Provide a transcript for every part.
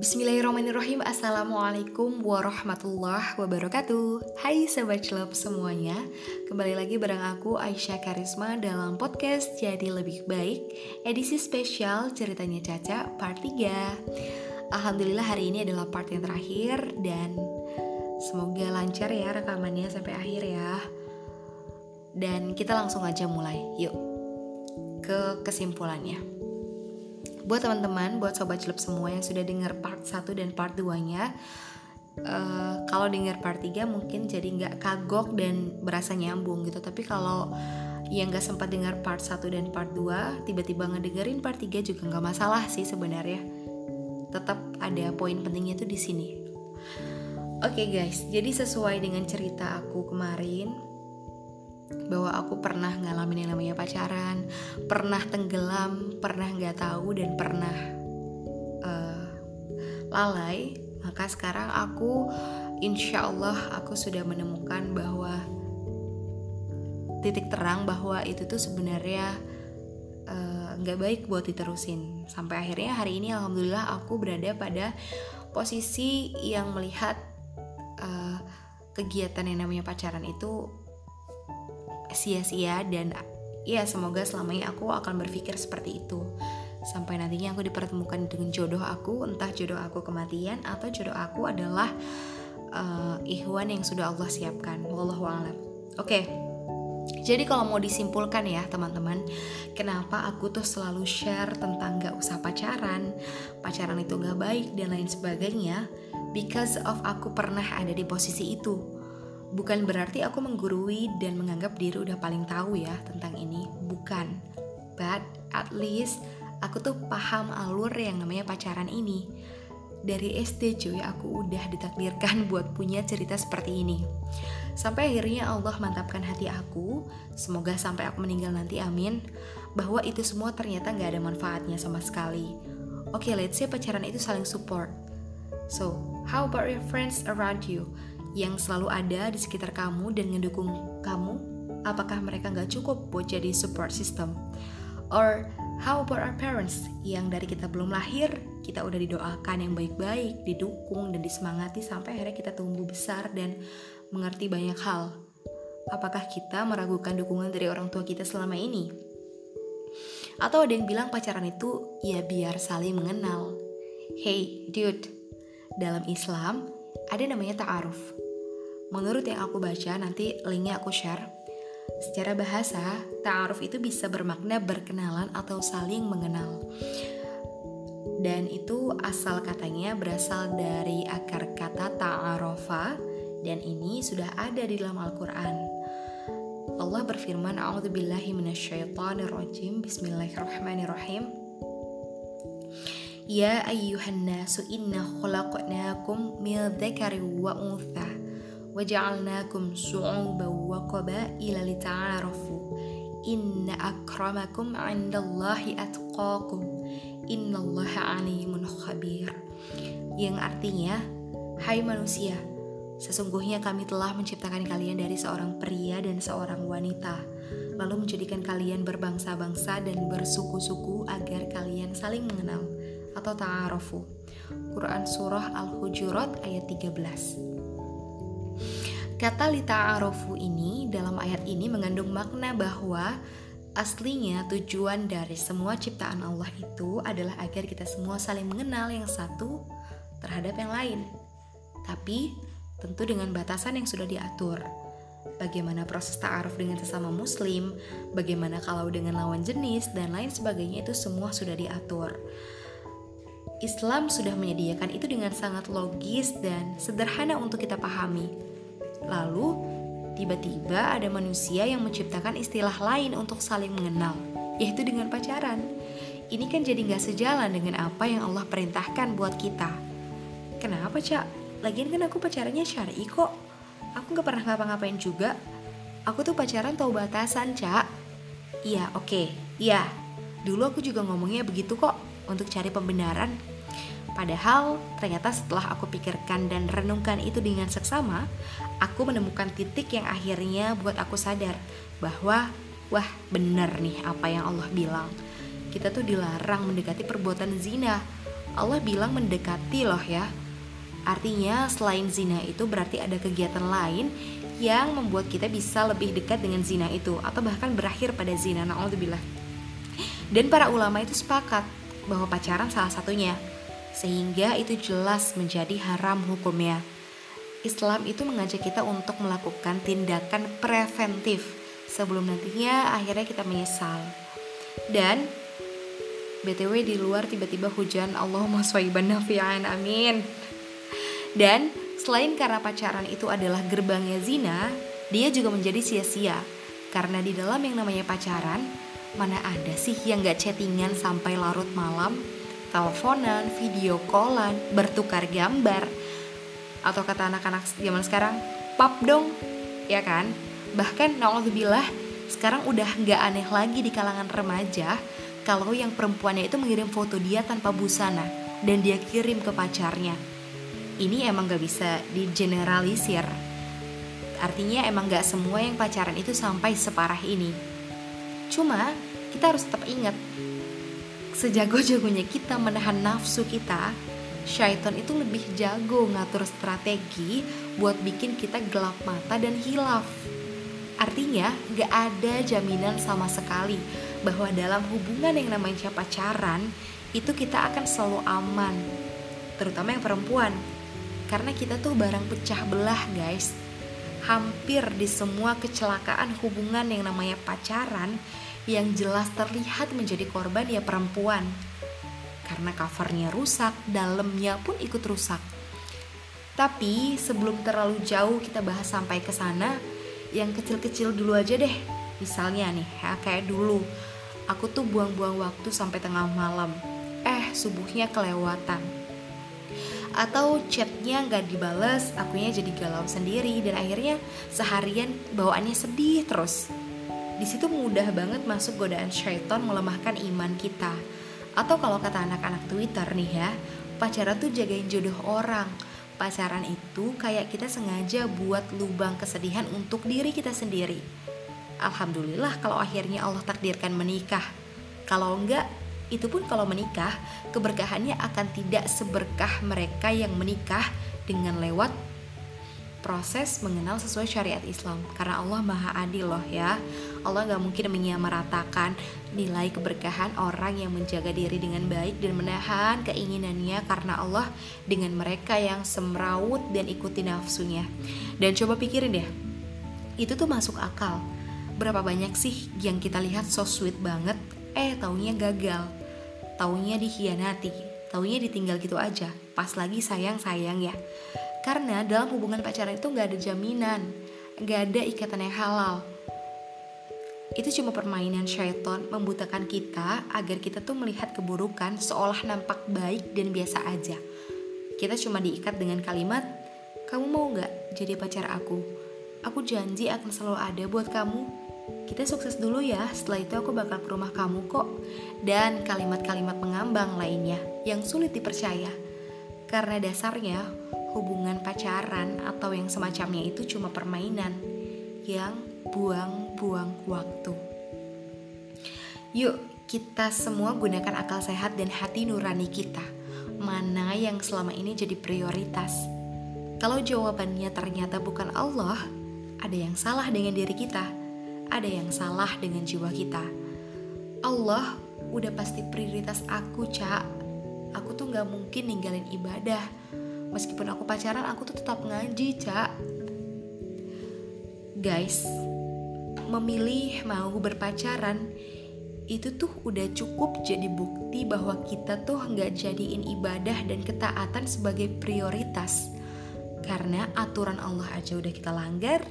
Bismillahirrahmanirrahim. Assalamualaikum warahmatullahi wabarakatuh. Hai Sobat Celop semuanya. Kembali lagi bareng aku Aisyah Karisma dalam podcast Jadi Lebih Baik Edisi spesial ceritanya Caca part 3 Alhamdulillah hari ini adalah part yang terakhir Dan semoga lancar ya rekamannya sampai akhir ya. Dan kita langsung aja mulai. Yuk ke kesimpulannya buat teman-teman, buat sobat celup semua yang sudah dengar part 1 dan part 2-nya, uh, kalau dengar part 3 mungkin jadi nggak kagok dan berasa nyambung gitu. Tapi kalau yang nggak sempat dengar part 1 dan part 2, tiba-tiba ngedengerin part 3 juga nggak masalah sih sebenarnya. Tetap ada poin pentingnya tuh di sini. Oke okay guys, jadi sesuai dengan cerita aku kemarin, bahwa aku pernah ngalamin yang namanya pacaran, pernah tenggelam, pernah nggak tahu dan pernah uh, lalai. Maka sekarang aku, insya Allah aku sudah menemukan bahwa titik terang bahwa itu tuh sebenarnya eh, nggak uh, baik buat diterusin. Sampai akhirnya hari ini alhamdulillah aku berada pada posisi yang melihat uh, kegiatan yang namanya pacaran itu sia-sia dan ya semoga selamanya aku akan berpikir seperti itu. Sampai nantinya aku dipertemukan dengan jodoh aku entah jodoh aku kematian atau jodoh aku adalah uh, ikhwan yang sudah Allah siapkan. Wallahu a'lam. Oke. Okay. Jadi kalau mau disimpulkan ya teman-teman, kenapa aku tuh selalu share tentang gak usah pacaran, pacaran itu gak baik dan lain sebagainya, because of aku pernah ada di posisi itu Bukan berarti aku menggurui dan menganggap diri udah paling tahu ya tentang ini, bukan. But at least aku tuh paham alur yang namanya pacaran ini. Dari SD cuy, aku udah ditakdirkan buat punya cerita seperti ini. Sampai akhirnya Allah mantapkan hati aku, semoga sampai aku meninggal nanti amin, bahwa itu semua ternyata gak ada manfaatnya sama sekali. Oke, okay, let's say pacaran itu saling support. So, how about your friends around you? Yang selalu ada di sekitar kamu dan ngedukung kamu, apakah mereka nggak cukup buat jadi support system? Or how about our parents yang dari kita belum lahir, kita udah didoakan yang baik-baik, didukung dan disemangati sampai akhirnya kita tumbuh besar dan mengerti banyak hal. Apakah kita meragukan dukungan dari orang tua kita selama ini? Atau ada yang bilang pacaran itu ya biar saling mengenal. Hey, dude, dalam Islam ada namanya ta'aruf. Menurut yang aku baca, nanti linknya aku share. Secara bahasa, ta'aruf itu bisa bermakna berkenalan atau saling mengenal. Dan itu asal katanya berasal dari akar kata ta'arofa dan ini sudah ada di dalam Al-Quran. Allah berfirman, A'udzubillahi minasyaitonirrajim, Bismillahirrahmanirrahim. Ya ayyuhan nasu inna khalaqnakum min dzakari wa untha wa ja'alnakum syu'uban wa qabaila lita'arafu inna akramakum 'indallahi atqakum innallaha 'alimun khabir yang artinya hai manusia sesungguhnya kami telah menciptakan kalian dari seorang pria dan seorang wanita lalu menjadikan kalian berbangsa-bangsa dan bersuku-suku agar kalian saling mengenal atau ta'arufu. Quran Surah Al-Hujurat ayat 13. Kata li ta'arufu ini dalam ayat ini mengandung makna bahwa aslinya tujuan dari semua ciptaan Allah itu adalah agar kita semua saling mengenal yang satu terhadap yang lain. Tapi tentu dengan batasan yang sudah diatur. Bagaimana proses ta'aruf dengan sesama muslim, bagaimana kalau dengan lawan jenis, dan lain sebagainya itu semua sudah diatur. Islam sudah menyediakan itu dengan sangat logis dan sederhana untuk kita pahami. Lalu, tiba-tiba ada manusia yang menciptakan istilah lain untuk saling mengenal, yaitu dengan pacaran. Ini kan jadi gak sejalan dengan apa yang Allah perintahkan buat kita. Kenapa, Cak? Lagian kan aku pacarannya syari kok. Aku gak pernah ngapa-ngapain juga. Aku tuh pacaran tahu batasan, Cak. Iya, oke. Okay. Iya. Dulu aku juga ngomongnya begitu kok untuk cari pembenaran. Padahal ternyata setelah aku pikirkan dan renungkan itu dengan seksama, aku menemukan titik yang akhirnya buat aku sadar bahwa wah bener nih apa yang Allah bilang. Kita tuh dilarang mendekati perbuatan zina. Allah bilang mendekati loh ya. Artinya selain zina itu berarti ada kegiatan lain yang membuat kita bisa lebih dekat dengan zina itu atau bahkan berakhir pada zina. Nauzubillah. Dan para ulama itu sepakat bahwa pacaran salah satunya. Sehingga itu jelas menjadi haram hukumnya. Islam itu mengajak kita untuk melakukan tindakan preventif sebelum nantinya akhirnya kita menyesal. Dan BTW di luar tiba-tiba hujan Allahumma swaiban nafi'an amin. Dan selain karena pacaran itu adalah gerbangnya zina, dia juga menjadi sia-sia. Karena di dalam yang namanya pacaran, mana ada sih yang gak chattingan sampai larut malam, teleponan, video callan, bertukar gambar, atau kata anak-anak zaman sekarang, pap dong, ya kan? Bahkan naudzubillah sekarang udah nggak aneh lagi di kalangan remaja kalau yang perempuannya itu mengirim foto dia tanpa busana dan dia kirim ke pacarnya. Ini emang gak bisa digeneralisir. Artinya emang gak semua yang pacaran itu sampai separah ini. Cuma kita harus tetap ingat, sejago-jagonya kita menahan nafsu kita, syaitan itu lebih jago ngatur strategi buat bikin kita gelap mata dan hilaf. Artinya, gak ada jaminan sama sekali bahwa dalam hubungan yang namanya pacaran itu kita akan selalu aman, terutama yang perempuan. Karena kita tuh barang pecah belah, guys. Hampir di semua kecelakaan hubungan yang namanya pacaran yang jelas terlihat menjadi korban ya perempuan. Karena covernya rusak, dalamnya pun ikut rusak. Tapi sebelum terlalu jauh kita bahas sampai ke sana, yang kecil-kecil dulu aja deh. Misalnya nih ya kayak dulu. Aku tuh buang-buang waktu sampai tengah malam. Eh subuhnya kelewatan. Atau chatnya nggak dibales akunya jadi galau sendiri. Dan akhirnya seharian bawaannya sedih terus di situ mudah banget masuk godaan syaitan melemahkan iman kita atau kalau kata anak-anak Twitter nih ya pacaran tuh jagain jodoh orang pacaran itu kayak kita sengaja buat lubang kesedihan untuk diri kita sendiri. Alhamdulillah kalau akhirnya Allah takdirkan menikah. Kalau enggak, itu pun kalau menikah, keberkahannya akan tidak seberkah mereka yang menikah dengan lewat proses mengenal sesuai syariat Islam. Karena Allah maha adil loh ya. Allah gak mungkin menyamaratakan nilai keberkahan orang yang menjaga diri dengan baik dan menahan keinginannya karena Allah dengan mereka yang semrawut dan ikuti nafsunya. Dan coba pikirin deh itu tuh masuk akal. Berapa banyak sih yang kita lihat so sweet banget? Eh taunya gagal. Taunya dikhianati. Taunya ditinggal gitu aja. Pas lagi sayang-sayang ya karena dalam hubungan pacaran itu gak ada jaminan, gak ada ikatan yang halal. Itu cuma permainan syaitan membutakan kita agar kita tuh melihat keburukan seolah nampak baik dan biasa aja. Kita cuma diikat dengan kalimat, kamu mau gak jadi pacar aku? Aku janji akan selalu ada buat kamu. Kita sukses dulu ya, setelah itu aku bakal ke rumah kamu kok. Dan kalimat-kalimat mengambang lainnya yang sulit dipercaya. Karena dasarnya hubungan pacaran atau yang semacamnya itu cuma permainan yang buang-buang waktu. Yuk, kita semua gunakan akal sehat dan hati nurani kita. Mana yang selama ini jadi prioritas? Kalau jawabannya ternyata bukan Allah, ada yang salah dengan diri kita, ada yang salah dengan jiwa kita. Allah udah pasti prioritas aku, Cak. Aku tuh gak mungkin ninggalin ibadah meskipun aku pacaran aku tuh tetap ngaji cak. Guys memilih mau berpacaran itu tuh udah cukup jadi bukti bahwa kita tuh nggak jadiin ibadah dan ketaatan sebagai prioritas. Karena aturan Allah aja udah kita langgar.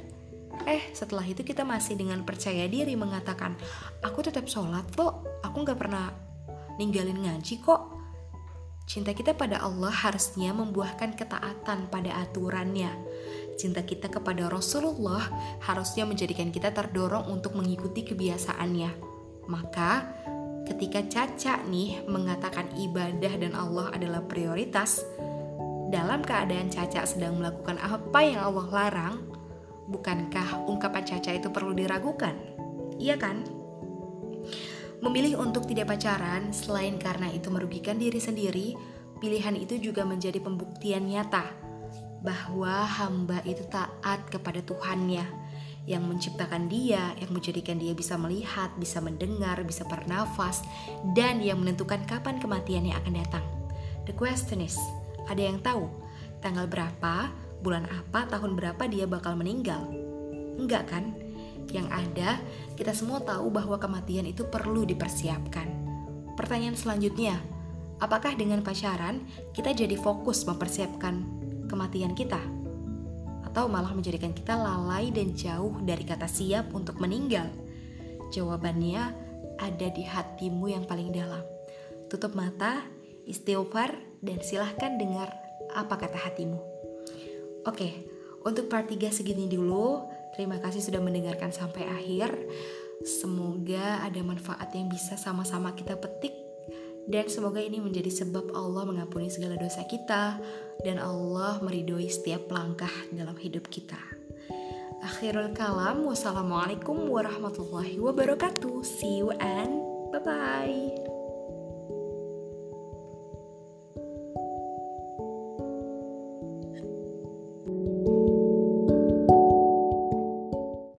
Eh setelah itu kita masih dengan percaya diri mengatakan aku tetap sholat kok. Aku nggak pernah ninggalin ngaji kok Cinta kita pada Allah harusnya membuahkan ketaatan pada aturannya. Cinta kita kepada Rasulullah harusnya menjadikan kita terdorong untuk mengikuti kebiasaannya. Maka, ketika Caca nih mengatakan ibadah dan Allah adalah prioritas, dalam keadaan Caca sedang melakukan apa yang Allah larang, bukankah ungkapan Caca itu perlu diragukan? Iya kan? Memilih untuk tidak pacaran selain karena itu merugikan diri sendiri, pilihan itu juga menjadi pembuktian nyata bahwa hamba itu taat kepada Tuhannya yang menciptakan dia, yang menjadikan dia bisa melihat, bisa mendengar, bisa bernafas, dan yang menentukan kapan kematiannya akan datang. The question is, ada yang tahu tanggal berapa, bulan apa, tahun berapa dia bakal meninggal? Enggak kan? Yang ada, kita semua tahu bahwa kematian itu perlu dipersiapkan. Pertanyaan selanjutnya, apakah dengan pacaran kita jadi fokus mempersiapkan kematian kita? Atau malah menjadikan kita lalai dan jauh dari kata siap untuk meninggal? Jawabannya ada di hatimu yang paling dalam. Tutup mata, istighfar, dan silahkan dengar apa kata hatimu. Oke, untuk part 3 segini dulu. Terima kasih sudah mendengarkan sampai akhir. Semoga ada manfaat yang bisa sama-sama kita petik dan semoga ini menjadi sebab Allah mengampuni segala dosa kita dan Allah meridhoi setiap langkah dalam hidup kita. Akhirul kalam, wassalamualaikum warahmatullahi wabarakatuh. See you and bye-bye.